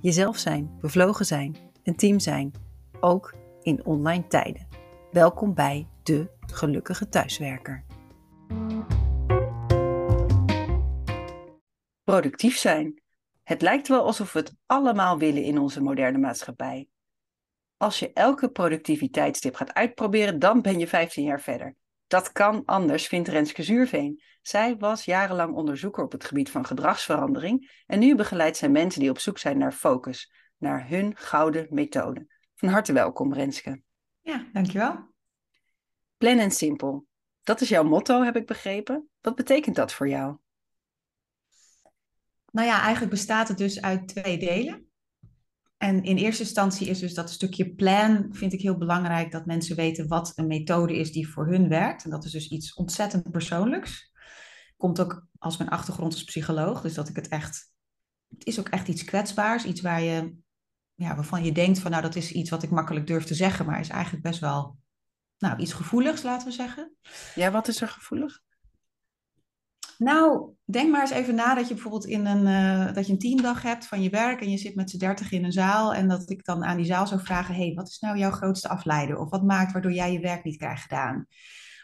Jezelf zijn, bevlogen zijn, een team zijn, ook in online tijden. Welkom bij de gelukkige thuiswerker. Productief zijn. Het lijkt wel alsof we het allemaal willen in onze moderne maatschappij. Als je elke productiviteitstip gaat uitproberen, dan ben je 15 jaar verder. Dat kan anders, vindt Renske Zuurveen. Zij was jarenlang onderzoeker op het gebied van gedragsverandering en nu begeleidt zij mensen die op zoek zijn naar focus, naar hun gouden methode. Van harte welkom, Renske. Ja, dankjewel. Plan en simpel. Dat is jouw motto, heb ik begrepen. Wat betekent dat voor jou? Nou ja, eigenlijk bestaat het dus uit twee delen. En in eerste instantie is dus dat stukje plan, vind ik heel belangrijk dat mensen weten wat een methode is die voor hun werkt. En dat is dus iets ontzettend persoonlijks. Komt ook als mijn achtergrond als psycholoog, dus dat ik het echt, het is ook echt iets kwetsbaars, iets waar je, ja, waarvan je denkt van nou dat is iets wat ik makkelijk durf te zeggen, maar is eigenlijk best wel, nou iets gevoeligs laten we zeggen. Ja, wat is er gevoelig? Nou, denk maar eens even na dat je bijvoorbeeld in een, uh, dat je een teamdag hebt van je werk en je zit met z'n dertig in een zaal en dat ik dan aan die zaal zou vragen, hey, wat is nou jouw grootste afleider? Of wat maakt waardoor jij je werk niet krijgt gedaan?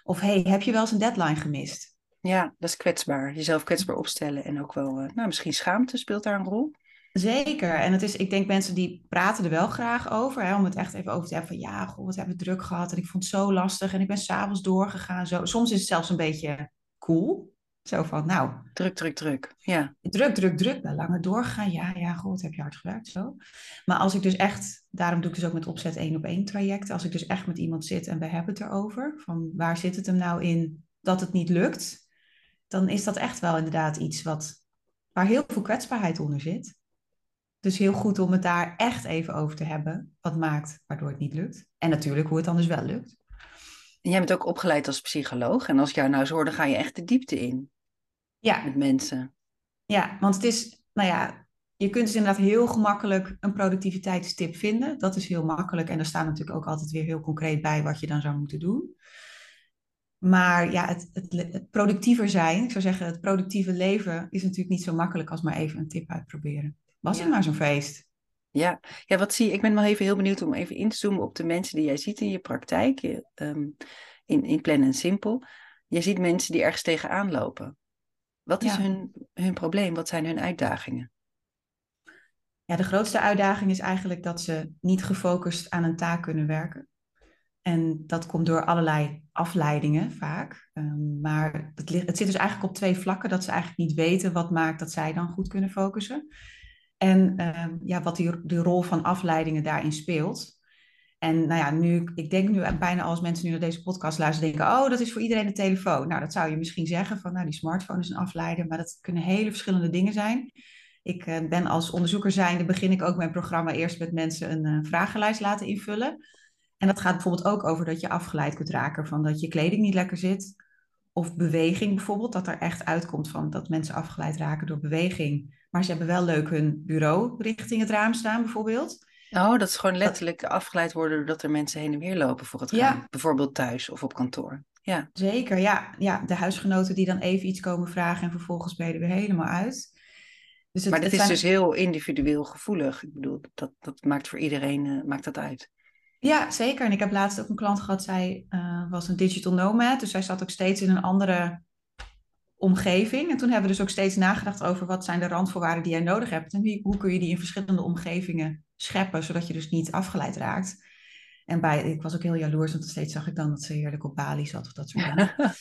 Of hey, heb je wel eens een deadline gemist? Ja, dat is kwetsbaar. Jezelf kwetsbaar opstellen en ook wel, uh, nou misschien schaamte speelt daar een rol. Zeker. En het is, ik denk mensen die praten er wel graag over, hè, om het echt even over te hebben van ja, goh, wat hebben we druk gehad en ik vond het zo lastig en ik ben s'avonds doorgegaan. Zo. Soms is het zelfs een beetje cool. Zo van, nou... Druk, druk, druk. Ja. Druk, druk, druk. Bij langer doorgaan. Ja, ja, goed, heb je hard gewerkt, zo. Maar als ik dus echt... Daarom doe ik dus ook met opzet één op één trajecten. Als ik dus echt met iemand zit en we hebben het erover. Van waar zit het hem nou in dat het niet lukt? Dan is dat echt wel inderdaad iets wat... Waar heel veel kwetsbaarheid onder zit. Dus heel goed om het daar echt even over te hebben. Wat maakt waardoor het niet lukt. En natuurlijk hoe het dan dus wel lukt. En jij bent ook opgeleid als psycholoog. En als ik jou nou zo hoor, dan ga je echt de diepte in. Ja. Met mensen. Ja, want het is, nou ja, je kunt dus inderdaad heel gemakkelijk een productiviteitstip vinden. Dat is heel makkelijk. En er staat natuurlijk ook altijd weer heel concreet bij wat je dan zou moeten doen. Maar ja, het, het, het productiever zijn, ik zou zeggen, het productieve leven is natuurlijk niet zo makkelijk als maar even een tip uitproberen. Was Ja. het maar zo'n feest? Ja. ja, wat zie je? Ik ben wel even heel benieuwd om even in te zoomen op de mensen die jij ziet in je praktijk. Je, ehm, in, in Plan en Simpel. Je ziet mensen die ergens tegenaan lopen. Wat is Ja. hun, hun probleem? Wat zijn hun uitdagingen? Ja, de grootste uitdaging is eigenlijk dat ze niet gefocust aan een taak kunnen werken. En dat komt door allerlei afleidingen vaak. Ehm, maar het, het zit dus eigenlijk op twee vlakken. Dat ze eigenlijk niet weten wat maakt dat zij dan goed kunnen focussen. En ehm, ja, wat die, rol van afleidingen daarin speelt. En nou ja, nu, ik denk nu bijna als mensen nu naar deze podcast luisteren, denken, oh, dat is voor iedereen de telefoon. Nou, dat zou je misschien zeggen van, nou, die smartphone is een afleider, maar dat kunnen hele verschillende dingen zijn. Ik eh, ben als onderzoeker zijnde, begin ik ook mijn programma eerst met mensen een eh, vragenlijst laten invullen. En dat gaat bijvoorbeeld ook over dat je afgeleid kunt raken van dat je kleding niet lekker zit. Of beweging bijvoorbeeld, dat er echt uitkomt van dat mensen afgeleid raken door beweging. Maar ze hebben wel leuk hun bureau richting het raam staan bijvoorbeeld. Oh, dat is gewoon letterlijk afgeleid worden doordat er mensen heen en weer lopen voor het Ja. gaan. Bijvoorbeeld thuis of op kantoor. Ja, Zeker, ja. ja. De huisgenoten die dan even iets komen vragen en vervolgens ben je er weer helemaal uit. Dus het, maar is zijn- dus heel individueel gevoelig. Ik bedoel, dat, dat maakt voor iedereen eh, maakt dat uit. Ja, zeker. En ik heb laatst ook een klant gehad, zij eh, was een digital nomad. Dus zij zat ook steeds in een andere omgeving. En toen hebben we dus ook steeds nagedacht over wat zijn de randvoorwaarden die jij nodig hebt. En hoe kun je die in verschillende omgevingen scheppen, zodat je dus niet afgeleid raakt. En bij, ik was ook heel jaloers, want steeds zag ik dan dat ze heerlijk op Bali zat of dat soort dingen.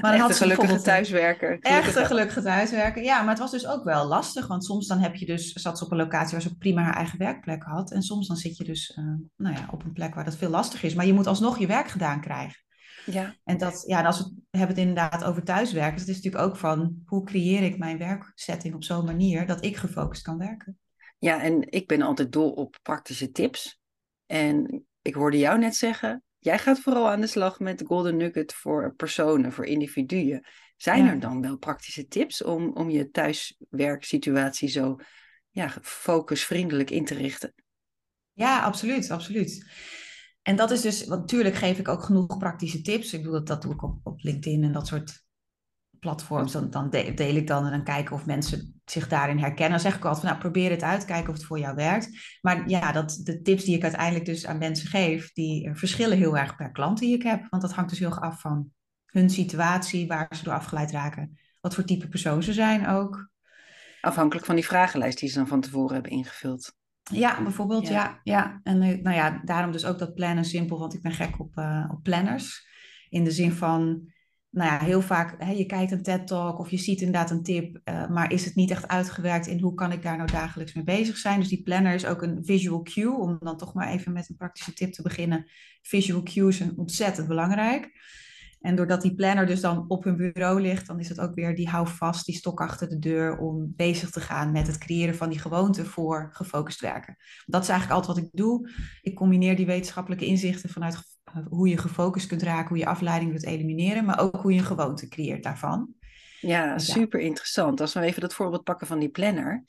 Maar dan had een ze gelukkige thuiswerker. Echt een gelukkige thuiswerken. Ja, maar het was dus ook wel lastig. Want soms dan heb je dus, zat ze op een locatie waar ze ook prima haar eigen werkplek had. En soms dan zit je dus eh, nou ja, op een plek waar dat veel lastiger is. Maar je moet alsnog je werk gedaan krijgen. Ja, En dat, ja, en als we het hebben het inderdaad over thuiswerken. Dat is natuurlijk ook van hoe creëer ik mijn werksetting op zo'n manier dat ik gefocust kan werken. Ja, en ik ben altijd dol op praktische tips. En ik hoorde jou net zeggen, jij gaat vooral aan de slag met Golden Nugget voor personen, voor individuen. Zijn Ja. er dan wel praktische tips om, om je thuiswerksituatie zo ja, focusvriendelijk in te richten? Ja, absoluut, absoluut. En dat is dus, natuurlijk geef ik ook genoeg praktische tips. Ik bedoel, dat, dat doe ik op, op LinkedIn en dat soort platforms. Dan, dan de- deel ik dan en dan kijken of mensen zich daarin herkennen. Dan zeg ik altijd van, nou, probeer het uit, kijken of het voor jou werkt. Maar ja, dat, de tips die ik uiteindelijk dus aan mensen geef, die eh, verschillen heel erg per klant die ik heb. Want dat hangt dus heel erg af van hun situatie, waar ze door afgeleid raken. Wat voor type persoon ze zijn ook. Afhankelijk van die vragenlijst die ze dan van tevoren hebben ingevuld. Ja, bijvoorbeeld, Ja. ja. ja, En eh, nou ja, daarom dus ook dat plannen simpel, want ik ben gek op, eh, op planners. In de zin van, nou ja, heel vaak, hè, je kijkt een TED-talk of je ziet inderdaad een tip, eh, maar is het niet echt uitgewerkt in hoe kan ik daar nou dagelijks mee bezig zijn? Dus die planner is ook een visual cue, om dan toch maar even met een praktische tip te beginnen. Visual cues zijn ontzettend belangrijk. En doordat die planner dus dan op hun bureau ligt, dan is het ook weer die hou vast, die stok achter de deur om bezig te gaan met het creëren van die gewoonte voor gefocust werken. Dat is eigenlijk altijd wat ik doe. Ik combineer die wetenschappelijke inzichten vanuit ge- hoe je gefocust kunt raken, hoe je afleiding kunt elimineren, maar ook hoe je een gewoonte creëert daarvan. Ja, Dus ja. super interessant. Als we even dat voorbeeld pakken van die planner.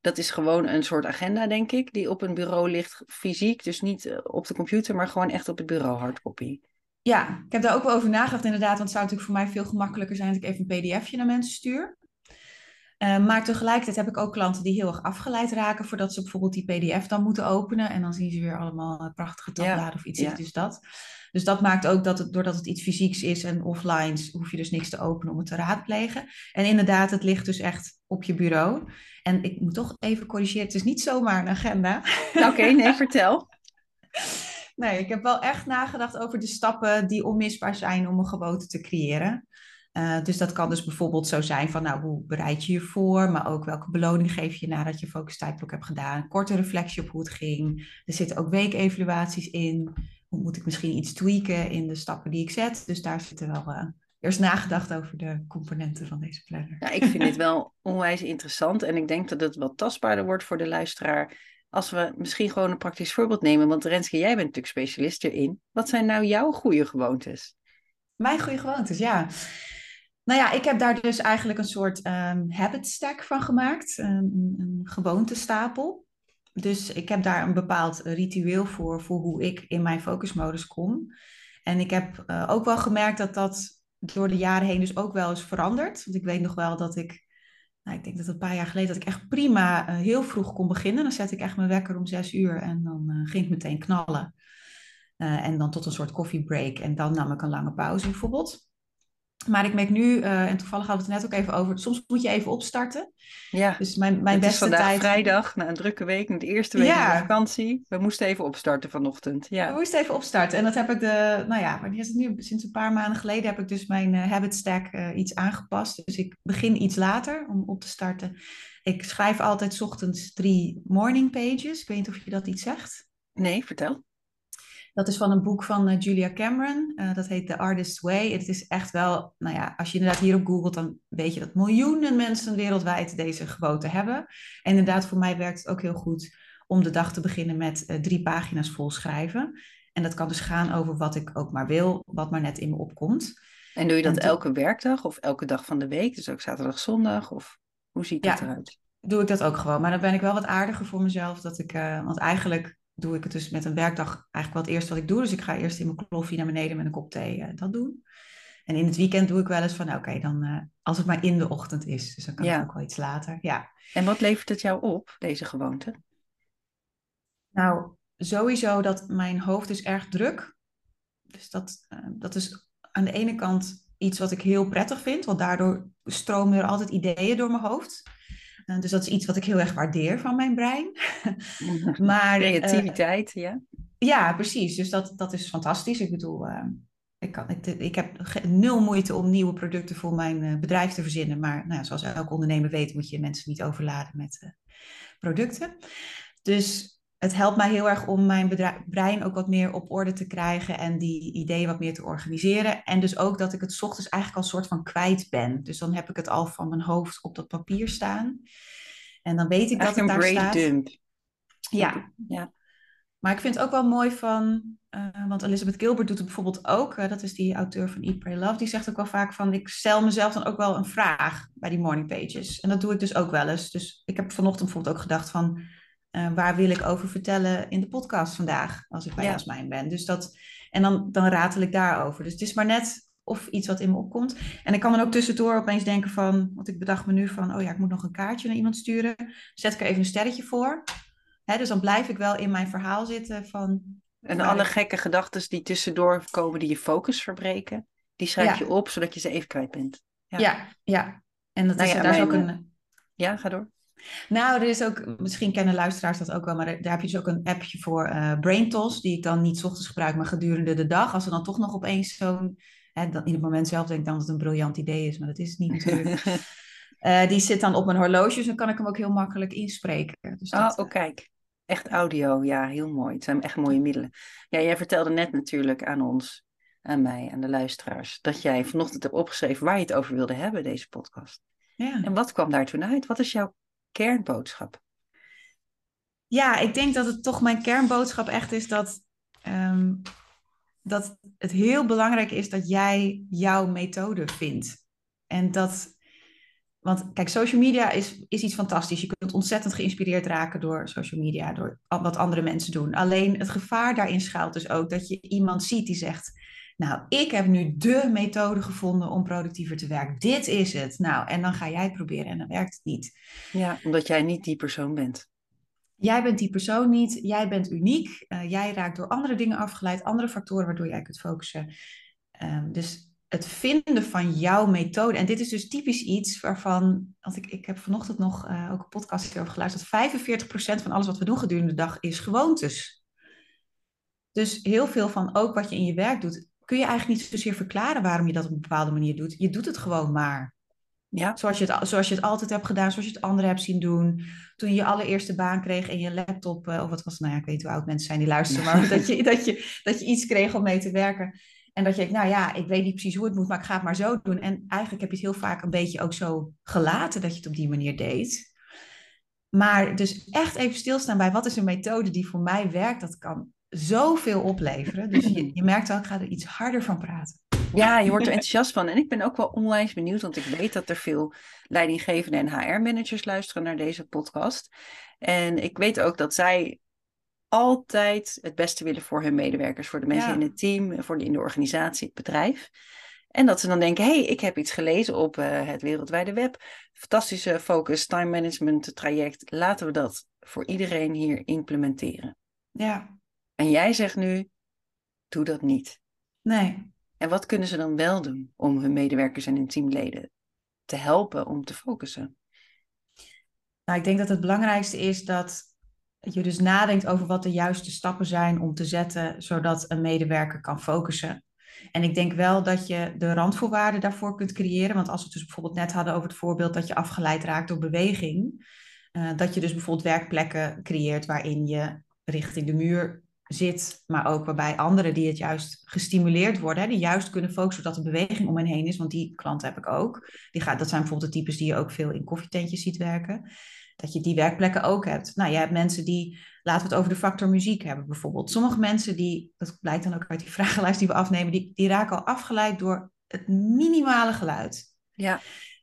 Dat is gewoon een soort agenda, denk ik, die op een bureau ligt, fysiek. Dus niet eh, op de computer, maar gewoon echt op het bureau, hardcopy. Ja, ik heb daar ook wel over nagedacht inderdaad, want het zou natuurlijk voor mij veel gemakkelijker zijn dat ik even een pdfje naar mensen stuur. Eh, maar tegelijkertijd heb ik ook klanten die heel erg afgeleid raken voordat ze bijvoorbeeld die pdf dan moeten openen. En dan zien ze weer allemaal eh, prachtige tabbladen of iets. ja. Dus dat. Dus dat maakt ook dat het, doordat het iets fysieks is en offline, hoef je dus niks te openen om het te raadplegen. En inderdaad, het ligt dus echt op je bureau. En ik moet toch even corrigeren, het is niet zomaar een agenda. Oké, nee, vertel. Nee, ik heb wel echt nagedacht over de stappen die onmisbaar zijn om een gewoonte te creëren. Eh, dus dat kan dus bijvoorbeeld zo zijn van, nou, hoe bereid je je voor? Maar ook welke beloning geef je nadat je focus tijdblok hebt gedaan? Korte reflectie op hoe het ging. Er zitten ook weekevaluaties in. Hoe moet ik misschien iets tweaken in de stappen die ik zet? Dus daar zitten wel eh, eerst nagedacht over de componenten van deze planner. Ja, ik vind dit wel onwijs interessant. En ik denk dat het wat tastbaarder wordt voor de luisteraar. Als we misschien gewoon een praktisch voorbeeld nemen. Want Renske, jij bent natuurlijk specialist erin. Wat zijn nou jouw goede gewoontes? Mijn goede gewoontes, ja. Nou ja, ik heb daar dus eigenlijk een soort ehm, habit stack van gemaakt. Een, gewoontestapel. Dus ik heb daar een bepaald ritueel voor, voor hoe ik in mijn focusmodus kom. En ik heb eh, ook wel gemerkt dat dat door de jaren heen dus ook wel eens verandert. Want ik weet nog wel dat ik, nou, ik denk dat een paar jaar geleden, dat ik echt prima eh, heel vroeg kon beginnen. Dan zet ik echt mijn wekker om zes uur en dan eh, ging ik meteen knallen. Eh, en dan tot een soort koffiebreak. En dan nam ik een lange pauze bijvoorbeeld. Maar ik merk nu, eh, en toevallig hadden we het net ook even over, soms moet je even opstarten. Ja, Dus mijn, mijn het is beste vandaag tijd. vrijdag, na een drukke week, de eerste week Ja. van de vakantie. We moesten even opstarten vanochtend. We Ja, moesten even opstarten. En dat heb ik de, nou ja, wanneer is het nu? Sinds een paar maanden geleden heb ik dus mijn eh, habit stack eh, iets aangepast. Dus ik begin iets later om op te starten. Ik schrijf altijd 's ochtends drie morning pages. Ik weet niet of je dat iets zegt. nee, vertel. Dat is van een boek van eh, Julia Cameron. Eh, dat heet The Artist's Way. Het is echt wel, nou ja, als je inderdaad hierop googelt, dan weet je dat miljoenen mensen wereldwijd deze gewoonte hebben. En inderdaad, voor mij werkt het ook heel goed om de dag te beginnen met eh, drie pagina's vol schrijven. En dat kan dus gaan over wat ik ook maar wil, wat maar net in me opkomt. En doe je dat En elke werkdag of elke dag van de week? Dus ook zaterdag, zondag? Of hoe ziet dat Ja. eruit? Doe ik dat ook gewoon. Maar dan ben ik wel wat aardiger voor mezelf. Dat ik, want eigenlijk doe ik het dus met een werkdag eigenlijk wel het eerste wat ik doe. Dus ik ga eerst in mijn kloffie naar beneden met een kop thee eh, dat doen. En in het weekend doe ik wel eens van, nou, oké, dan eh, als het maar in de ochtend is. Dus dan kan Ja. het ook wel iets later. Ja. En wat levert het jou op, deze gewoonte? Nou, sowieso dat mijn hoofd is erg druk. Dus dat, eh, dat is aan de ene kant iets wat ik heel prettig vind, want daardoor stromen er altijd ideeën door mijn hoofd. Eh, dus dat is iets wat ik heel erg waardeer van mijn brein. maar, eh, Creativiteit, ja. ja, precies. Dus dat, dat is fantastisch. Ik bedoel, eh, ik, kan, ik, ik heb nul moeite om nieuwe producten voor mijn eh, bedrijf te verzinnen. Maar nou, zoals elke ondernemer weet, moet je mensen niet overladen met eh, producten. Dus het helpt mij heel erg om mijn brein ook wat meer op orde te krijgen en die ideeën wat meer te organiseren. En dus ook dat ik het 's ochtends eigenlijk al soort van kwijt ben. Dus dan heb ik het al van mijn hoofd op dat papier staan. En dan weet ik dat het daar staat. dump. Ja. Ja. Maar ik vind het ook wel mooi van, eh, want Elizabeth Gilbert doet het bijvoorbeeld ook. dat is die auteur van Eat, Pray, Love. Die zegt ook wel vaak van, ik stel mezelf dan ook wel een vraag bij die morning pages. En dat doe ik dus ook wel eens. Dus ik heb vanochtend bijvoorbeeld ook gedacht van, eh, waar wil ik over vertellen in de podcast vandaag, als ik bij Ja. Jasmijn ben. Dus dat, en dan, dan ratel ik daarover. Dus het is maar net of iets wat in me opkomt. En ik kan dan ook tussendoor opeens denken van, want ik bedacht me nu van, oh ja, ik moet nog een kaartje naar iemand sturen. Zet ik er even een sterretje voor. Hè, dus dan blijf ik wel in mijn verhaal zitten van, En alle ik- gekke gedachten die tussendoor komen, die je focus verbreken, die schrijf Ja. je op, zodat je ze even kwijt bent. Ja. ja, ja. En dat Nou is, daar is mijn, ook een... Ja, ga door. Nou, er is ook, misschien kennen luisteraars dat ook wel, maar daar heb je dus ook een appje voor eh BrainTos, die ik dan niet 's ochtends gebruik, maar gedurende de dag. Als er dan toch nog opeens zo'n, in het moment zelf denk ik dan dat het een briljant idee is, maar dat is het niet natuurlijk. Eh, die zit dan op mijn horloge, dus dan kan ik hem ook heel makkelijk inspreken. Dus Oh, oh, kijk. Echt audio, ja, heel mooi. Het zijn echt mooie middelen. Ja, jij vertelde net natuurlijk aan ons, aan mij, aan de luisteraars, dat jij vanochtend hebt opgeschreven waar je het over wilde hebben, deze podcast. ja. En wat kwam daar toen uit? Wat is jouw kernboodschap? Ja, ik denk dat het toch mijn kernboodschap echt is dat, ehm, dat het heel belangrijk is dat jij jouw methode vindt. En dat, want kijk, social media is, is iets fantastisch. Je kunt ontzettend geïnspireerd raken door social media, door wat andere mensen doen. Alleen het gevaar daarin schuilt dus ook dat je iemand ziet die zegt, nou, ik heb nu de methode gevonden om productiever te werken. Dit is het. Nou, en dan ga jij het proberen en dan werkt het niet. Ja, omdat jij niet die persoon bent. Jij bent die persoon niet, jij bent uniek. eh, jij raakt door andere dingen afgeleid, andere factoren waardoor jij kunt focussen. Ehm, dus het vinden van jouw methode. En dit is dus typisch iets waarvan, want ik, ik heb vanochtend nog eh, ook een podcast hierover geluisterd. 45% van alles wat we doen gedurende de dag is gewoontes. Dus heel veel van ook wat je in je werk doet, kun je eigenlijk niet zozeer verklaren waarom je dat op een bepaalde manier doet. Je doet het gewoon maar. Ja, Zoals je, het, zoals je het altijd hebt gedaan, zoals je het anderen hebt zien doen. Toen je je allereerste baan kreeg en je laptop, eh, of wat was het, nou ja, ik weet hoe oud mensen zijn die luisteren, maar dat je, dat, je, dat je iets kreeg om mee te werken. En dat je denkt, nou ja, ik weet niet precies hoe het moet, maar ik ga het maar zo doen. En eigenlijk heb je het heel vaak een beetje ook zo gelaten dat je het op die manier deed. Maar dus echt even stilstaan bij wat is een methode die voor mij werkt, dat kan zoveel opleveren. Dus je, je merkt al, ik ga er iets harder van praten. ja, je wordt er enthousiast van. En ik ben ook wel onwijs benieuwd, want ik weet dat er veel leidinggevenden en HR-managers luisteren naar deze podcast. En ik weet ook dat zij altijd het beste willen voor hun medewerkers, voor de mensen Ja. in het team, voor de, in de organisatie, het bedrijf. En dat ze dan denken, hé, hey, ik heb iets gelezen op eh, het wereldwijde web. Fantastische focus, time management traject. Laten we dat voor iedereen hier implementeren. Ja, En jij zegt nu, doe dat niet. nee. En wat kunnen ze dan wel doen om hun medewerkers en hun teamleden te helpen om te focussen? Nou, ik denk dat het belangrijkste is dat je dus nadenkt over wat de juiste stappen zijn om te zetten, zodat een medewerker kan focussen. En ik denk wel dat je de randvoorwaarden daarvoor kunt creëren. Want als we het dus bijvoorbeeld net hadden over het voorbeeld dat je afgeleid raakt door beweging, eh, dat je dus bijvoorbeeld werkplekken creëert waarin je richting de muur zit, maar ook waarbij anderen die het juist gestimuleerd worden, hè, die juist kunnen focussen zodat er beweging om hen heen is, want die klanten heb ik ook. Die gaat, dat zijn bijvoorbeeld de types die je ook veel in koffietentjes ziet werken. Dat je die werkplekken ook hebt. Nou, je hebt mensen die, laten we het over de factor muziek hebben bijvoorbeeld. Sommige mensen die, dat blijkt dan ook uit die vragenlijst die we afnemen, die, die raken al afgeleid door het minimale geluid. Ja,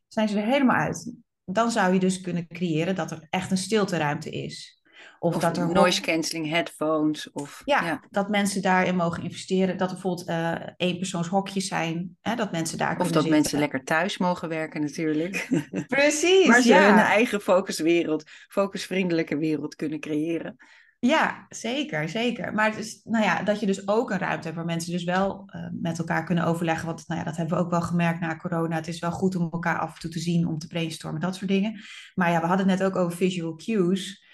Zijn ze er helemaal uit. Dan zou je dus kunnen creëren dat er echt een stilteruimte is. Of, of dat er noise cancelling headphones. Of, ja, ja. dat mensen daarin mogen investeren. Dat er bijvoorbeeld eh eenpersoonshokjes zijn. Hè, dat mensen daar Of dat zitten. mensen lekker thuis mogen werken natuurlijk. Precies, maar ze ja. hun eigen focuswereld, focusvriendelijke wereld kunnen creëren. Ja, zeker, zeker. Maar het is, nou ja, dat je dus ook een ruimte hebt waar mensen dus wel eh, met elkaar kunnen overleggen. Want nou ja, dat hebben we ook wel gemerkt na corona. Het is wel goed om elkaar af en toe te zien, om te brainstormen, dat soort dingen. Maar ja, we hadden het net ook over visual cues.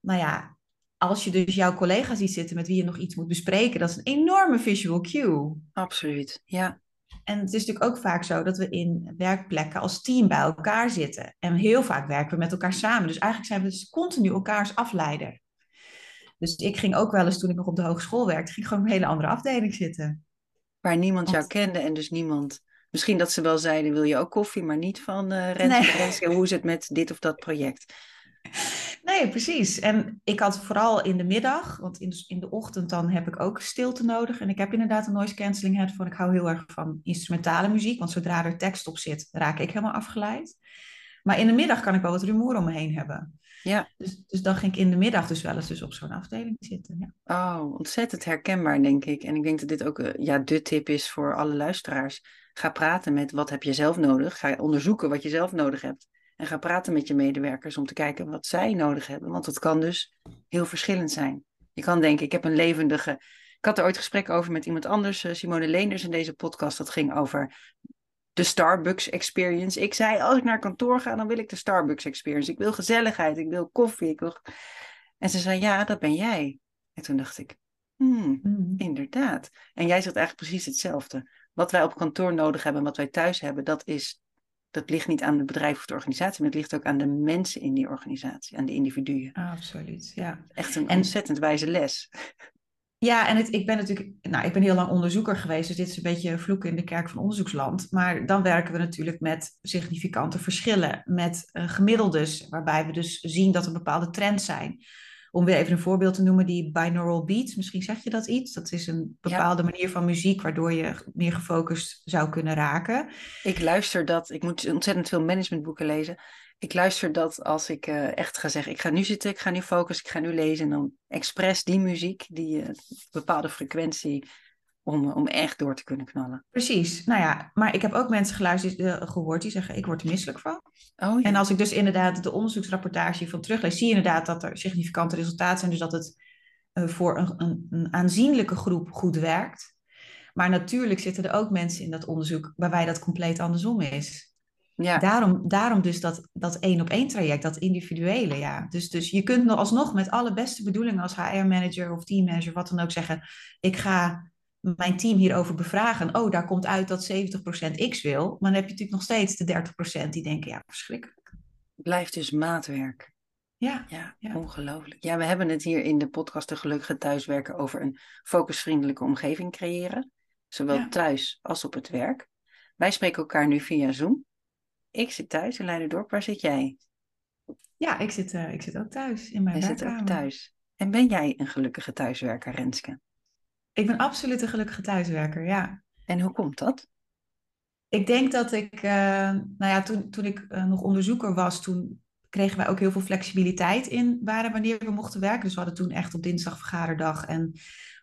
Nou ja, als je dus jouw collega ziet zitten met wie je nog iets moet bespreken, dat is een enorme visual cue. Absoluut, ja. En het is natuurlijk ook vaak zo dat we in werkplekken als team bij elkaar zitten. En heel vaak werken we met elkaar samen. Dus eigenlijk zijn we dus continu elkaars afleider. Dus ik ging ook wel eens, toen ik nog op de hogeschool werkte, ging ik gewoon op een hele andere afdeling zitten. Waar niemand jou kende en dus niemand... Misschien dat ze wel zeiden, wil je ook koffie, maar niet van Rens Nee. Rens, hoe is het met dit of dat project? Nee, precies. En ik had vooral in de middag, want in de, in de ochtend dan heb ik ook stilte nodig. En ik heb inderdaad een noise cancelling headphone. Ik hou heel erg van instrumentale muziek, want zodra er tekst op zit, raak ik helemaal afgeleid. Maar in de middag kan ik wel wat rumoer om me heen hebben. Ja. Dus, dus dan ging ik in de middag dus wel eens dus op zo'n afdeling zitten. Ja. Oh, ontzettend herkenbaar, denk ik. En ik denk dat dit ook uh, ja, de tip is voor alle luisteraars. Ga praten met wat heb je zelf nodig. Ga onderzoeken wat je zelf nodig hebt. En ga praten met je medewerkers om te kijken wat zij nodig hebben. Want het kan dus heel verschillend zijn. Je kan denken, ik heb een levendige. Ik had er ooit gesprek over met iemand anders, eh, Simone Leenders, in deze podcast. Dat ging over de Starbucks experience. Ik zei, als ik naar kantoor ga, dan wil ik de Starbucks experience. Ik wil gezelligheid, ik wil koffie. Ik wil... En ze zei, ja, dat ben jij. En toen dacht ik, hmm, mm. inderdaad. En jij zegt eigenlijk precies hetzelfde. Wat wij op kantoor nodig hebben, wat wij thuis hebben, dat is dat ligt niet aan het bedrijf of de organisatie, maar het ligt ook aan de mensen in die organisatie, aan de individuen. absoluut, ja. Echt een ontzettend wijze les. Ja, en het, ik ben natuurlijk, nou, ik ben heel lang onderzoeker geweest, dus dit is een beetje vloeken in de kerk van onderzoeksland. Maar dan werken we natuurlijk met significante verschillen, met uh, gemiddeldes, waarbij we dus zien dat er bepaalde trends zijn om weer even een voorbeeld te noemen, die binaural beats. Misschien zeg je dat iets. Dat is een bepaalde manier van muziek waardoor je meer gefocust zou kunnen raken. Ik luister dat. Ik moet ontzettend veel managementboeken lezen. Ik luister dat als ik uh, echt ga zeggen, ik ga nu zitten, ik ga nu focussen, ik ga nu lezen. En dan expres die muziek, die uh, bepaalde frequentie om, om echt door te kunnen knallen. Precies. Nou ja, maar ik heb ook mensen geluisterd, uh, gehoord die zeggen: ik word er misselijk van. Oh, ja. En als ik dus inderdaad de onderzoeksrapportage van teruglees, zie je inderdaad dat er significante resultaten zijn. Dus dat het uh, voor een, een, een, aanzienlijke groep goed werkt. Maar natuurlijk zitten er ook mensen in dat onderzoek waarbij dat compleet andersom is. Ja. Daarom, daarom dus dat, dat één op één traject, dat individuele, ja. Dus, dus je kunt nog alsnog met alle beste bedoelingen als HR-manager of teammanager, wat dan ook zeggen, ik ga mijn team hierover bevragen. Oh, daar komt uit dat 70% X wil. Maar dan heb je natuurlijk nog steeds de 30% die denken, ja, verschrikkelijk. Blijft dus maatwerk. Ja, ja, ja, ongelooflijk. Ja, we hebben het hier in de podcast De Gelukkige Thuiswerken over een focusvriendelijke omgeving creëren. Zowel thuis als op het werk. Wij spreken elkaar nu via Zoom. Ik zit thuis in Leiderdorp. Waar zit jij? Ja, ik zit, uh, ik zit ook thuis in mijn jij zit ook thuis. En ben jij een gelukkige thuiswerker, Renske? Ik ben absoluut een gelukkige thuiswerker, ja. En hoe komt dat? Ik denk dat ik, uh, nou ja, toen, toen ik uh, nog onderzoeker was, toen kregen wij ook heel veel flexibiliteit in waar en wanneer we mochten werken. Dus we hadden toen echt op dinsdag vergaderdag en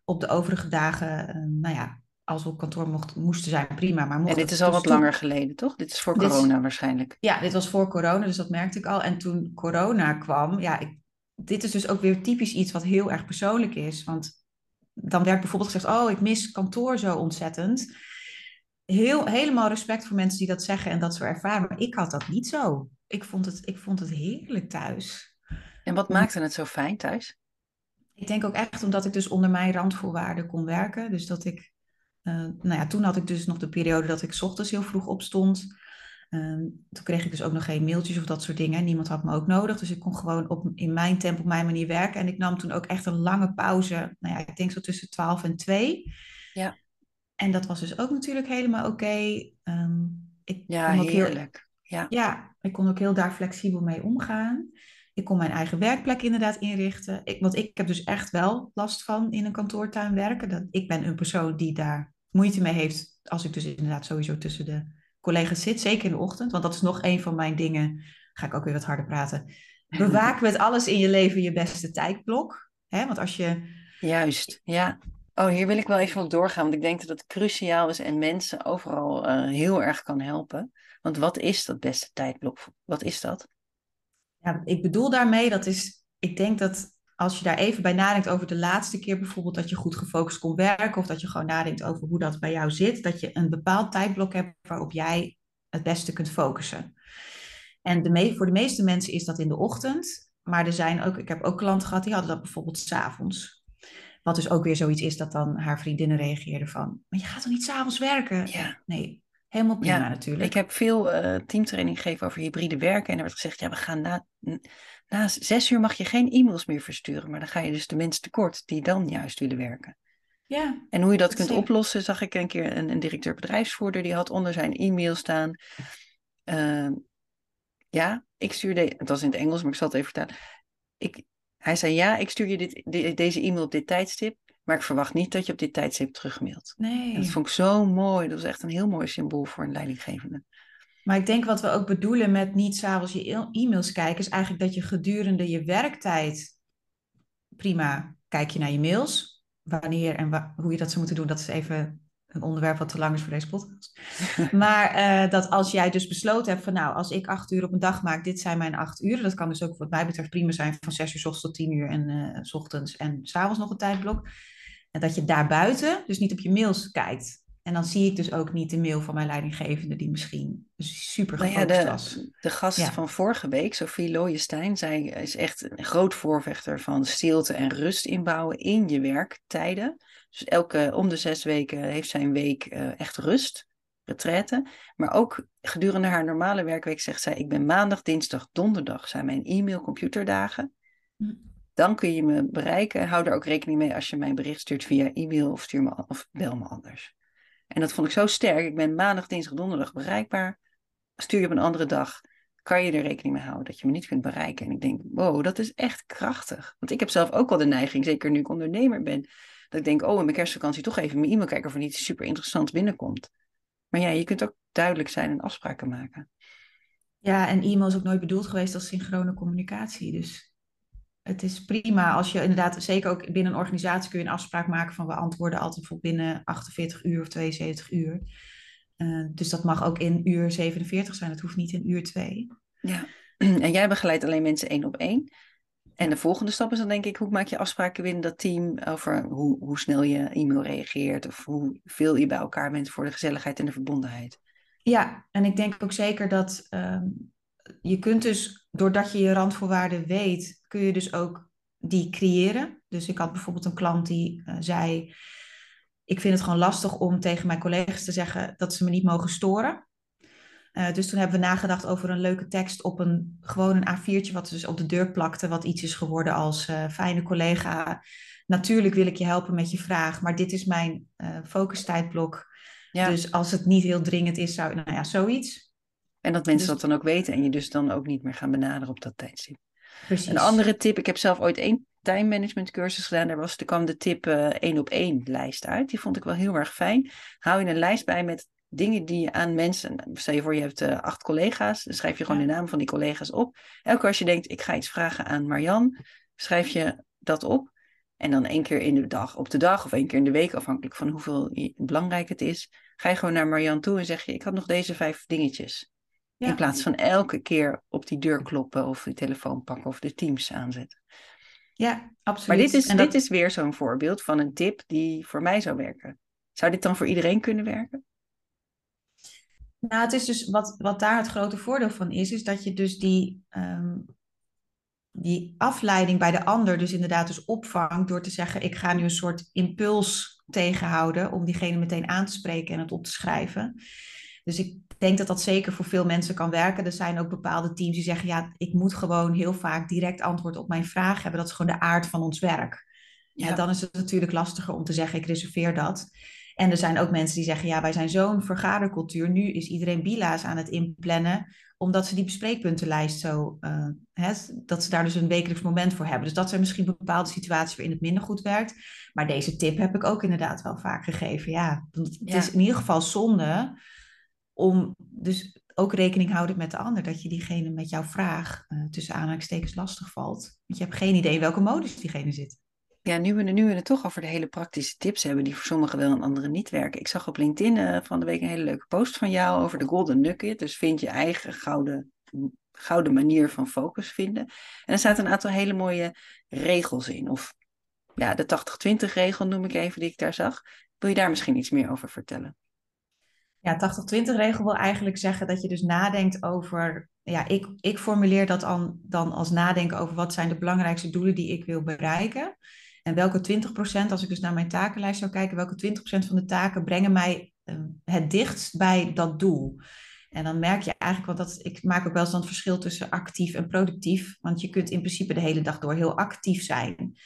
op de overige dagen, uh, nou ja, als we op kantoor mochten, moesten zijn, prima. Maar en dit is al wat toen... langer geleden, toch? Dit is voor corona waarschijnlijk. Ja, dit was voor corona, dus dat merkte ik al. En toen corona kwam, ja, ik, dit is dus ook weer typisch iets wat heel erg persoonlijk is. Want dan werd bijvoorbeeld gezegd, oh, ik mis kantoor zo ontzettend. Heel, helemaal respect voor mensen die dat zeggen en dat zo ervaren. Maar ik had dat niet zo. Ik vond het, ik vond het heerlijk thuis. En wat maakte het zo fijn thuis? Ik denk ook echt omdat ik dus onder mijn randvoorwaarden kon werken. Dus dat ik, uh, nou ja, toen had ik dus nog de periode dat ik ochtends heel vroeg opstond. Um, toen kreeg ik dus ook nog geen mailtjes of dat soort dingen. Niemand had me ook nodig. Dus ik kon gewoon op, in mijn tempo, op mijn manier werken. En ik nam toen ook echt een lange pauze. Nou ja, ik denk zo tussen 12 en 2. Ja. En dat was dus ook natuurlijk helemaal oké. Okay. Um, ja, heerlijk. Heel, ja. ja, ik kon ook heel daar flexibel mee omgaan. Ik kon mijn eigen werkplek inderdaad inrichten. Ik, want ik heb dus echt wel last van in een kantoortuin werken. Dat, ik ben een persoon die daar moeite mee heeft. Als ik dus inderdaad sowieso tussen de collega's zit, zeker in de ochtend, want dat is nog een van mijn dingen. Ga ik ook weer wat harder praten. Bewaak met alles in je leven je beste tijdblok. Hè? Want als je. Juist, ja. Oh, hier wil ik wel even op doorgaan, want ik denk dat het cruciaal is en mensen overal uh, heel erg kan helpen. Want wat is dat beste tijdblok? Wat is dat? Ja, ik bedoel daarmee, dat is, ik denk dat als je daar even bij nadenkt over de laatste keer bijvoorbeeld dat je goed gefocust kon werken, of dat je gewoon nadenkt over hoe dat bij jou zit, dat je een bepaald tijdblok hebt waarop jij het beste kunt focussen. En de voor de meeste mensen is dat in de ochtend, maar er zijn ook, ik heb ook klanten gehad die hadden dat bijvoorbeeld s'avonds. Wat dus ook weer zoiets is dat dan haar vriendinnen reageerden van, maar je gaat toch niet s'avonds werken? Ja. Nee, helemaal prima natuurlijk. Ik heb veel uh, teamtraining gegeven over hybride werken en er werd gezegd, ja, we gaan na, na zes uur mag je geen e-mails meer versturen, maar dan ga je dus de mensen tekort die dan juist willen werken. Ja, en hoe je dat, kunt oplossen, zag ik een keer een, een directeur bedrijfsvoerder, die had onder zijn e-mail staan. Uh, ja, ik stuurde, het was in het Engels, maar ik zal het even vertellen. Ik, hij zei, ja, ik stuur je dit, deze e-mail op dit tijdstip, maar ik verwacht niet dat je op dit tijdstip terugmailt. Nee. En dat vond ik zo mooi. Dat was echt een heel mooi symbool voor een leidinggevende. Maar ik denk wat we ook bedoelen met niet s'avonds je e- e-mails kijken, is eigenlijk dat je gedurende je werktijd prima kijk je naar je mails. Wanneer en hoe je dat zou moeten doen, dat is even een onderwerp wat te lang is voor deze podcast. maar uh, dat als jij dus besloten hebt van nou, als ik acht uur op een dag maak, dit zijn mijn acht uur. Dat kan dus ook wat mij betreft prima zijn van zes uur s ochtends tot tien uur en uh, s ochtends en s'avonds nog een tijdblok. En dat je daarbuiten dus niet op je mails kijkt. En dan zie ik dus ook niet de mail van mijn leidinggevende, die misschien super gefocust nou ja, de, was. De gast van vorige week, Sophie Looijenstein, zij is echt een groot voorvechter van stilte en rust inbouwen in je werktijden. Dus elke om de zes weken heeft zij een week uh, echt rust, retraite. Maar ook gedurende haar normale werkweek zegt zij: Ik ben maandag, dinsdag, donderdag zijn mijn e-mail computerdagen. Hm. Dan kun je me bereiken. Hou er ook rekening mee als je mij een bericht stuurt via e-mail of, stuur me, of bel me anders. En dat vond ik zo sterk. Ik ben maandag, dinsdag, donderdag bereikbaar. Stuur je op een andere dag, kan je er rekening mee houden dat je me niet kunt bereiken. En ik denk, wow, dat is echt krachtig. Want ik heb zelf ook wel de neiging, zeker nu ik ondernemer ben, dat ik denk, oh, in mijn kerstvakantie toch even mijn e-mail kijken of er niet super interessant binnenkomt. Maar ja, je kunt ook duidelijk zijn en afspraken maken. Ja, en e-mail is ook nooit bedoeld geweest als synchrone communicatie. Dus het is prima als je inderdaad, zeker ook binnen een organisatie kun je een afspraak maken van we antwoorden altijd voor binnen 48 uur of 72 uur. Uh, dus dat mag ook in uur 47 zijn, het hoeft niet in uur 2. Ja, en jij begeleidt alleen mensen één op één. En de volgende stap is dan denk ik, hoe maak je afspraken binnen dat team over hoe, hoe snel je e-mail reageert of hoeveel je bij elkaar bent voor de gezelligheid en de verbondenheid. Ja, en ik denk ook zeker dat um, je kunt dus, doordat je je randvoorwaarden weet, kun je dus ook die creëren. Dus ik had bijvoorbeeld een klant die uh, zei, ik vind het gewoon lastig om tegen mijn collega's te zeggen dat ze me niet mogen storen. Uh, dus toen hebben we nagedacht over een leuke tekst op een gewoon een A4'tje wat dus op de deur plakte, wat iets is geworden als uh, fijne collega. Natuurlijk wil ik je helpen met je vraag, maar dit is mijn focustijdblok. Ja. Dus als het niet heel dringend is, zou nou ja, zoiets. En dat mensen dus... dat dan ook weten en je dus dan ook niet meer gaan benaderen op dat tijdstip. Precies. Een andere tip, ik heb zelf ooit één time management cursus gedaan. Daar was, er kwam de tip één op één lijst uit. Die vond ik wel heel erg fijn. Hou je een lijst bij met dingen die je aan mensen. Stel je voor, je hebt uh, acht collega's. Dan schrijf je gewoon de naam van die collega's op. Elke keer als je denkt, ik ga iets vragen aan Marjan, schrijf je dat op. En dan één keer in de dag, op de dag of één keer in de week, afhankelijk van hoeveel belangrijk het is, ga je gewoon naar Marjan toe en zeg je: Ik had nog deze vijf dingetjes. In plaats van elke keer op die deur kloppen of de telefoon pakken of de Teams aanzetten. Ja, absoluut. Maar dit is, dit is weer zo'n voorbeeld van een tip die voor mij zou werken. Zou dit dan voor iedereen kunnen werken? Nou, het is dus wat, wat daar het grote voordeel van is, is dat je dus die, um, die afleiding bij de ander dus inderdaad dus opvangt door te zeggen, ik ga nu een soort impuls tegenhouden om diegene meteen aan te spreken en het op te schrijven. Dus ik denk dat dat zeker voor veel mensen kan werken. Er zijn ook bepaalde teams die zeggen, ja, ik moet gewoon heel vaak direct antwoord op mijn vraag hebben. Dat is gewoon de aard van ons werk. Ja. dan is het natuurlijk lastiger om te zeggen, ik reserveer dat. En er zijn ook mensen die zeggen, ja, wij zijn zo'n vergadercultuur. Nu is iedereen bila's aan het inplannen, omdat ze die bespreekpuntenlijst zo, uh, hè, dat ze daar dus een wekelijks moment voor hebben. Dus dat zijn misschien bepaalde situaties waarin het minder goed werkt. Maar deze tip heb ik ook inderdaad wel vaak gegeven. Ja, het is in ieder geval zonde om dus ook rekening houden met de ander. Dat je diegene met jouw vraag uh, tussen aanhalingstekens lastig valt. Want je hebt geen idee in welke modus diegene zit. Ja, nu we, nu we het toch over de hele praktische tips hebben, die voor sommigen wel en anderen niet werken. Ik zag op LinkedIn uh, van de week een hele leuke post van jou over de Golden Nugget. Dus vind je eigen gouden, gouden manier van focus vinden. En er staat een aantal hele mooie regels in. Of ja, de 80-20 regel noem ik even, die ik daar zag. Wil je daar misschien iets meer over vertellen? Ja, 80-20 regel wil eigenlijk zeggen dat je dus nadenkt over ja, ik, ik formuleer dat dan, dan als nadenken over wat zijn de belangrijkste doelen die ik wil bereiken. En welke 20%, als ik dus naar mijn takenlijst zou kijken, welke 20% van de taken brengen mij ehm, het dichtst bij dat doel? En dan merk je eigenlijk, want dat, ik maak ook wel eens dan het verschil tussen actief en productief. Want je kunt in principe de hele dag door heel actief zijn.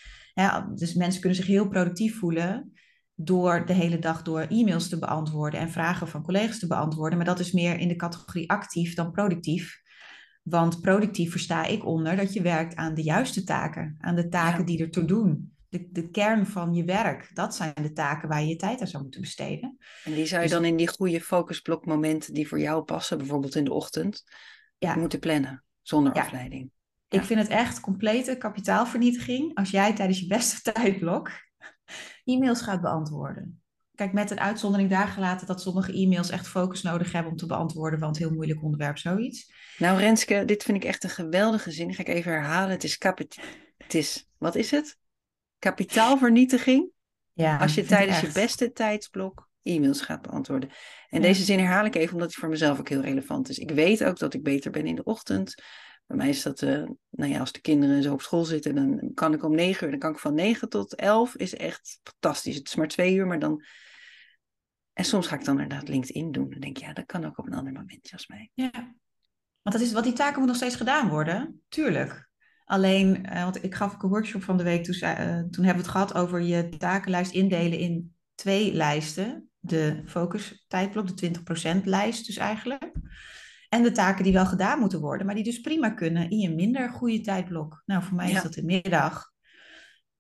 dus mensen kunnen zich heel productief voelen door de hele dag door e-mails te beantwoorden en vragen van collega's te beantwoorden. Maar dat is meer in de categorie actief dan productief. Want productief versta ik onder dat je werkt aan de juiste taken, aan de taken die er toe doen. De, de kern van je werk, dat zijn de taken waar je je tijd aan zou moeten besteden. En die zou je dus dan in die goede focusblokmomenten die voor jou passen, bijvoorbeeld in de ochtend, ja. moeten plannen, zonder afleiding. Ik vind het echt complete kapitaalvernietiging als jij tijdens je beste tijdblok e-mails gaat beantwoorden. Kijk, met een uitzondering daar gelaten dat sommige e-mails echt focus nodig hebben om te beantwoorden, want heel moeilijk onderwerp, zoiets. Nou, Renske, dit vind ik echt een geweldige zin. ga ik even herhalen. Het is, kapit het is wat is het? Kapitaalvernietiging. Ja, als je tijdens je beste tijdsblok e-mails gaat beantwoorden. En deze zin herhaal ik even omdat die voor mezelf ook heel relevant is. Ik weet ook dat ik beter ben in de ochtend. Bij mij is dat, uh, nou ja, als de kinderen zo op school zitten, dan kan ik om negen uur, dan kan ik van negen tot elf, is echt fantastisch. Het is maar twee uur, maar dan... En soms ga ik dan inderdaad LinkedIn doen. Dan denk ik, ja, dat kan ook op een ander moment, Jasmijn. Ja, want dat is, wat die taken moeten nog steeds gedaan worden, tuurlijk. Alleen, uh, want ik gaf ook een workshop van de week, toen, uh, toen hebben we het gehad over je takenlijst indelen in twee lijsten. De focus tijdblok, de 20% lijst dus eigenlijk. En de taken die wel gedaan moeten worden, maar die dus prima kunnen in je minder goede tijdblok. Nou, voor mij is dat de middag.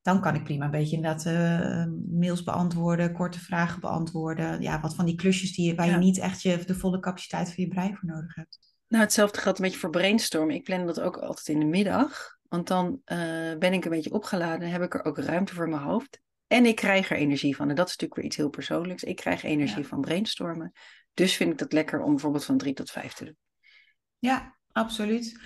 Dan kan ik prima een beetje inderdaad uh, mails beantwoorden, korte vragen beantwoorden. Ja, wat van die klusjes die, waar je niet echt je, de volle capaciteit van je brein voor nodig hebt. Nou, hetzelfde geldt een beetje voor brainstormen. Ik plan dat ook altijd in de middag. Want dan uh, ben ik een beetje opgeladen, heb ik er ook ruimte voor mijn hoofd. En ik krijg er energie van. En dat is natuurlijk weer iets heel persoonlijks. Ik krijg energie van brainstormen. Dus vind ik dat lekker om bijvoorbeeld van drie tot vijf te doen. Ja, absoluut.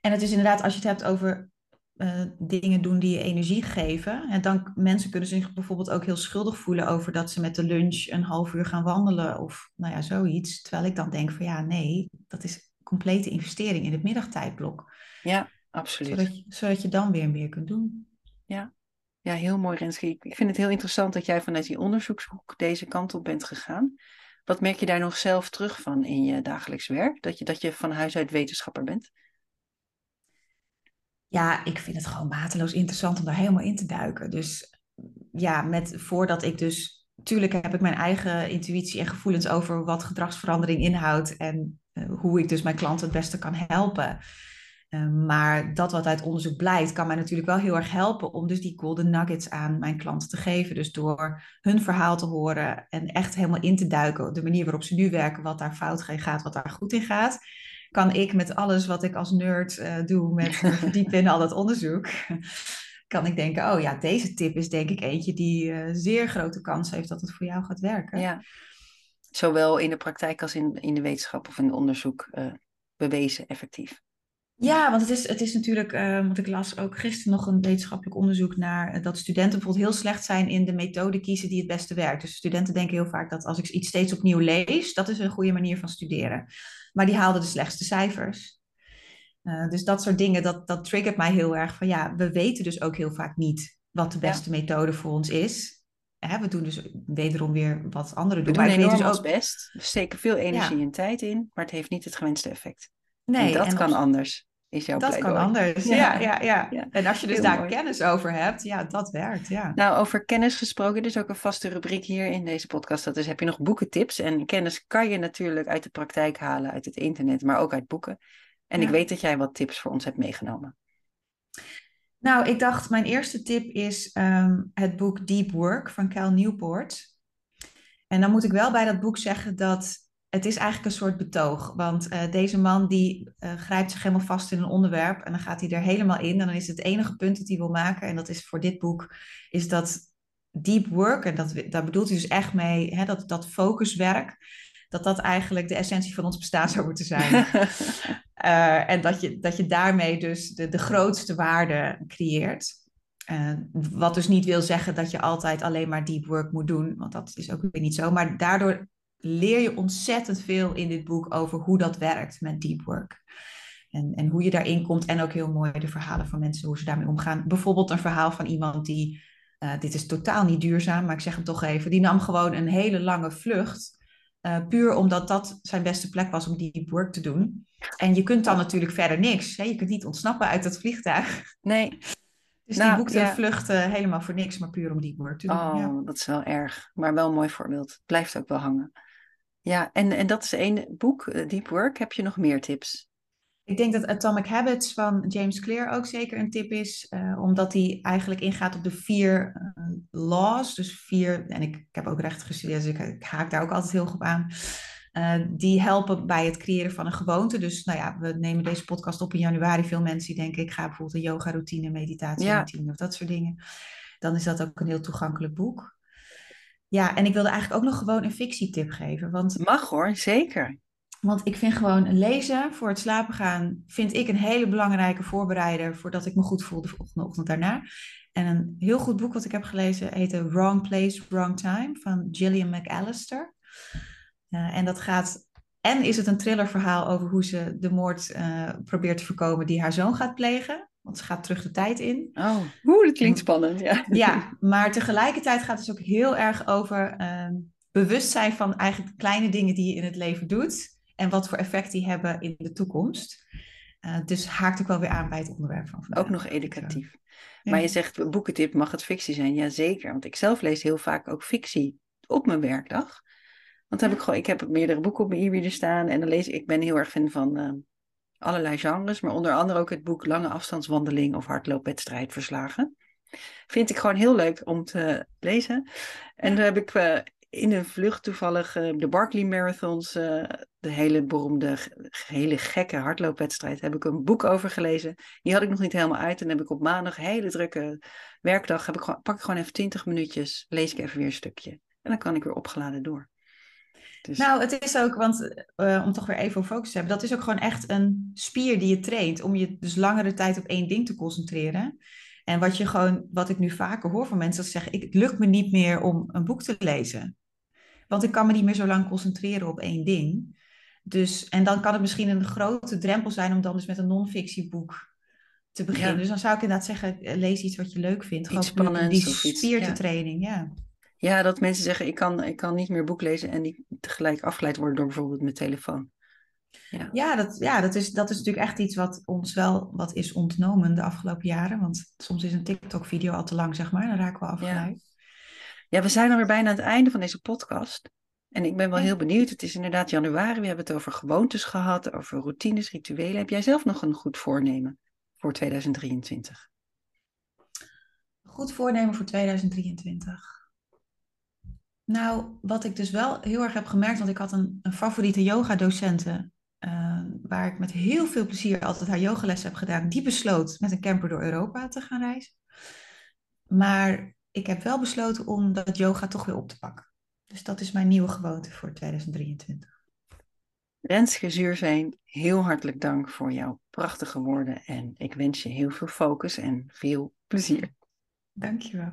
En het is inderdaad, als je het hebt over uh, dingen doen die je energie geven. En dan mensen kunnen zich bijvoorbeeld ook heel schuldig voelen over dat ze met de lunch een half uur gaan wandelen of nou ja, zoiets. Terwijl ik dan denk van ja, nee, dat is complete investering in het middagtijdblok. Ja, absoluut. Zodat je, zodat je dan weer meer kunt doen. Ja, ja heel mooi Renske. Ik vind het heel interessant dat jij vanuit die onderzoekshoek deze kant op bent gegaan. Wat merk je daar nog zelf terug van in je dagelijks werk? Dat je, dat je van huis uit wetenschapper bent? Ja, ik vind het gewoon mateloos interessant om daar helemaal in te duiken. Dus ja, met, voordat ik dus... Tuurlijk heb ik mijn eigen intuïtie en gevoelens over wat gedragsverandering inhoudt en uh, hoe ik dus mijn klanten het beste kan helpen. Ehm, maar dat wat uit onderzoek blijkt, kan mij natuurlijk wel heel erg helpen om dus die golden nuggets aan mijn klanten te geven. Dus door hun verhaal te horen en echt helemaal in te duiken, de manier waarop ze nu werken, wat daar fout gaat, wat daar goed in gaat, kan ik met alles wat ik als nerd uh, doe, met verdiepen in al dat onderzoek, kan ik denken, oh ja, deze tip is denk ik eentje die uh, zeer grote kans heeft dat het voor jou gaat werken. Ja, zowel in de praktijk als in, in de wetenschap of in het onderzoek uh, bewezen effectief. Ja, want het is, het is natuurlijk, uh, want ik las ook gisteren nog een wetenschappelijk onderzoek naar uh, dat studenten bijvoorbeeld heel slecht zijn in de methode kiezen die het beste werkt. Dus studenten denken heel vaak dat als ik iets steeds opnieuw lees, dat is een goede manier van studeren. Maar die haalden de slechtste cijfers. Uh, dus dat soort dingen, dat, dat triggert mij heel erg van ja, we weten dus ook heel vaak niet wat de beste methode voor ons is. Hè, we doen dus wederom weer wat anderen doen. We doen enorm dus ook... best. We steken veel energie ja. en tijd in, maar het heeft niet het gewenste effect. Nee, en dat kan anders is jouw Dat kan anders, ja. Ja, ja, ja, En als je dus daar kennis over hebt, ja, dat werkt, ja. Nou, over kennis gesproken, is ook een vaste rubriek hier in deze podcast. Dat is, heb je nog boekentips? En kennis kan je natuurlijk uit de praktijk halen, uit het internet, maar ook uit boeken. En ik weet dat jij wat tips voor ons hebt meegenomen. Nou, ik dacht, mijn eerste tip is um, het boek Deep Work van Cal Newport. En dan moet ik wel bij dat boek zeggen dat het is eigenlijk een soort betoog. Want uh, deze man die uh, grijpt zich helemaal vast in een onderwerp en dan gaat hij er helemaal in. En dan is het enige punt dat hij wil maken, en dat is voor dit boek, is dat deep work, en dat, daar bedoelt hij dus echt mee, hè, dat, dat focuswerk, dat dat eigenlijk de essentie van ons bestaan zou moeten zijn. uh, en dat je, dat je daarmee dus de, de grootste waarde creëert. wat dus niet wil zeggen dat je altijd alleen maar deep work moet doen, want dat is ook weer niet zo. Maar daardoor leer je ontzettend veel in dit boek over hoe dat werkt met deep work. En, en hoe je daarin komt. En ook heel mooi de verhalen van mensen, hoe ze daarmee omgaan. Bijvoorbeeld een verhaal van iemand die, uh, dit is totaal niet duurzaam, maar ik zeg hem toch even, die nam gewoon een hele lange vlucht. Uh, puur omdat dat zijn beste plek was om deep work te doen. En je kunt dan natuurlijk verder niks. Hè? Je kunt niet ontsnappen uit dat vliegtuig. Nee. Dus nou, die boekte ja. vluchten helemaal voor niks, maar puur om deep work te doen. Oh, ja. dat is wel erg. Maar wel een mooi voorbeeld. Blijft ook wel hangen. Ja, en, en dat is één boek, eh, Deep Work. Heb je nog meer tips? Ik denk dat Atomic Habits van James Clear ook zeker een tip is, uh, omdat hij eigenlijk ingaat op de vier uh, laws. Dus vier, en ik, ik, heb ook recht gestudeerd, dus ik, ik, haak daar ook altijd heel goed op aan. Uh, die helpen bij het creëren van een gewoonte. Dus nou ja, we nemen deze podcast op in januari. Veel mensen die denken, ik ga bijvoorbeeld een yoga routine, meditatie routine of dat soort dingen. Dan is dat ook een heel toegankelijk boek. Ja, en ik wilde eigenlijk ook nog gewoon een fictietip geven. Want, Mag hoor, zeker. Want ik vind gewoon lezen voor het slapen gaan, vind ik een hele belangrijke voorbereider voordat ik me goed voel de volgende ochtend daarna. En een heel goed boek wat ik heb gelezen heet Wrong Place, Wrong Time van Gillian McAllister. Uh, en dat gaat, en is het een thrillerverhaal over hoe ze de moord uh, probeert te voorkomen die haar zoon gaat plegen. Want ze gaat terug de tijd in. Oh, hoe dat klinkt spannend, ja. Ja, maar tegelijkertijd gaat het dus ook heel erg over uh, bewustzijn van eigenlijk kleine dingen die je in het leven doet. En wat voor effect die hebben in de toekomst. Uh, dus haakt ook wel weer aan bij het onderwerp van vandaag. Ook nog educatief. Ja. Maar je zegt, boekentip, mag het fictie zijn? Jazeker, want ik zelf lees heel vaak ook fictie op mijn werkdag. Want heb ik, gewoon, ik heb meerdere boeken op mijn e-reader staan en dan lees ik, ik ben heel erg fan van uh, allerlei genres, maar onder andere ook het boek Lange afstandswandeling of hardloopwedstrijdverslagen. Vind ik gewoon heel leuk om te lezen. En daar heb ik uh, in een vlucht toevallig uh, de Barkley Marathons, uh, de hele beroemde, hele gekke hardloopwedstrijd, heb ik een boek over gelezen. Die had ik nog niet helemaal uit. En heb ik op maandag, hele drukke werkdag, heb ik gewoon, pak ik gewoon even 20 minuutjes, lees ik even weer een stukje. En dan kan ik weer opgeladen door. Dus... Nou, het is ook, want uh, om toch weer even op focus te hebben, dat is ook gewoon echt een spier die je traint om je dus langere tijd op één ding te concentreren. En wat je gewoon, wat ik nu vaker hoor van mensen, dat ze zeggen, ik, het lukt me niet meer om een boek te lezen. Want ik kan me niet meer zo lang concentreren op één ding. Dus, en dan kan het misschien een grote drempel zijn om dan dus met een non-fictieboek te beginnen. Ja. Dus dan zou ik inderdaad zeggen, lees iets wat je leuk vindt. Iets spannends die spier te training, ja. Ja, dat mensen zeggen, ik kan, ik kan niet meer boek lezen en niet tegelijk afgeleid worden door bijvoorbeeld mijn telefoon. Ja, ja, dat, ja dat, is, dat is natuurlijk echt iets wat ons wel wat is ontnomen de afgelopen jaren. Want soms is een TikTok-video al te lang, zeg maar. Dan raken we afgeleid. Ja. ja, we zijn alweer bijna aan het einde van deze podcast. En ik ben wel heel benieuwd. Het is inderdaad januari. We hebben het over gewoontes gehad, over routines, rituelen. Heb jij zelf nog een goed voornemen voor 2023? Goed voornemen voor 2023. Nou, wat ik dus wel heel erg heb gemerkt, want ik had een, een favoriete yoga-docente, uh, waar ik met heel veel plezier altijd haar yogales heb gedaan, die besloot met een camper door Europa te gaan reizen. Maar ik heb wel besloten om dat yoga toch weer op te pakken. Dus dat is mijn nieuwe gewoonte voor 2023. Renske Zuurveen, heel hartelijk dank voor jouw prachtige woorden en ik wens je heel veel focus en veel plezier. Dankjewel.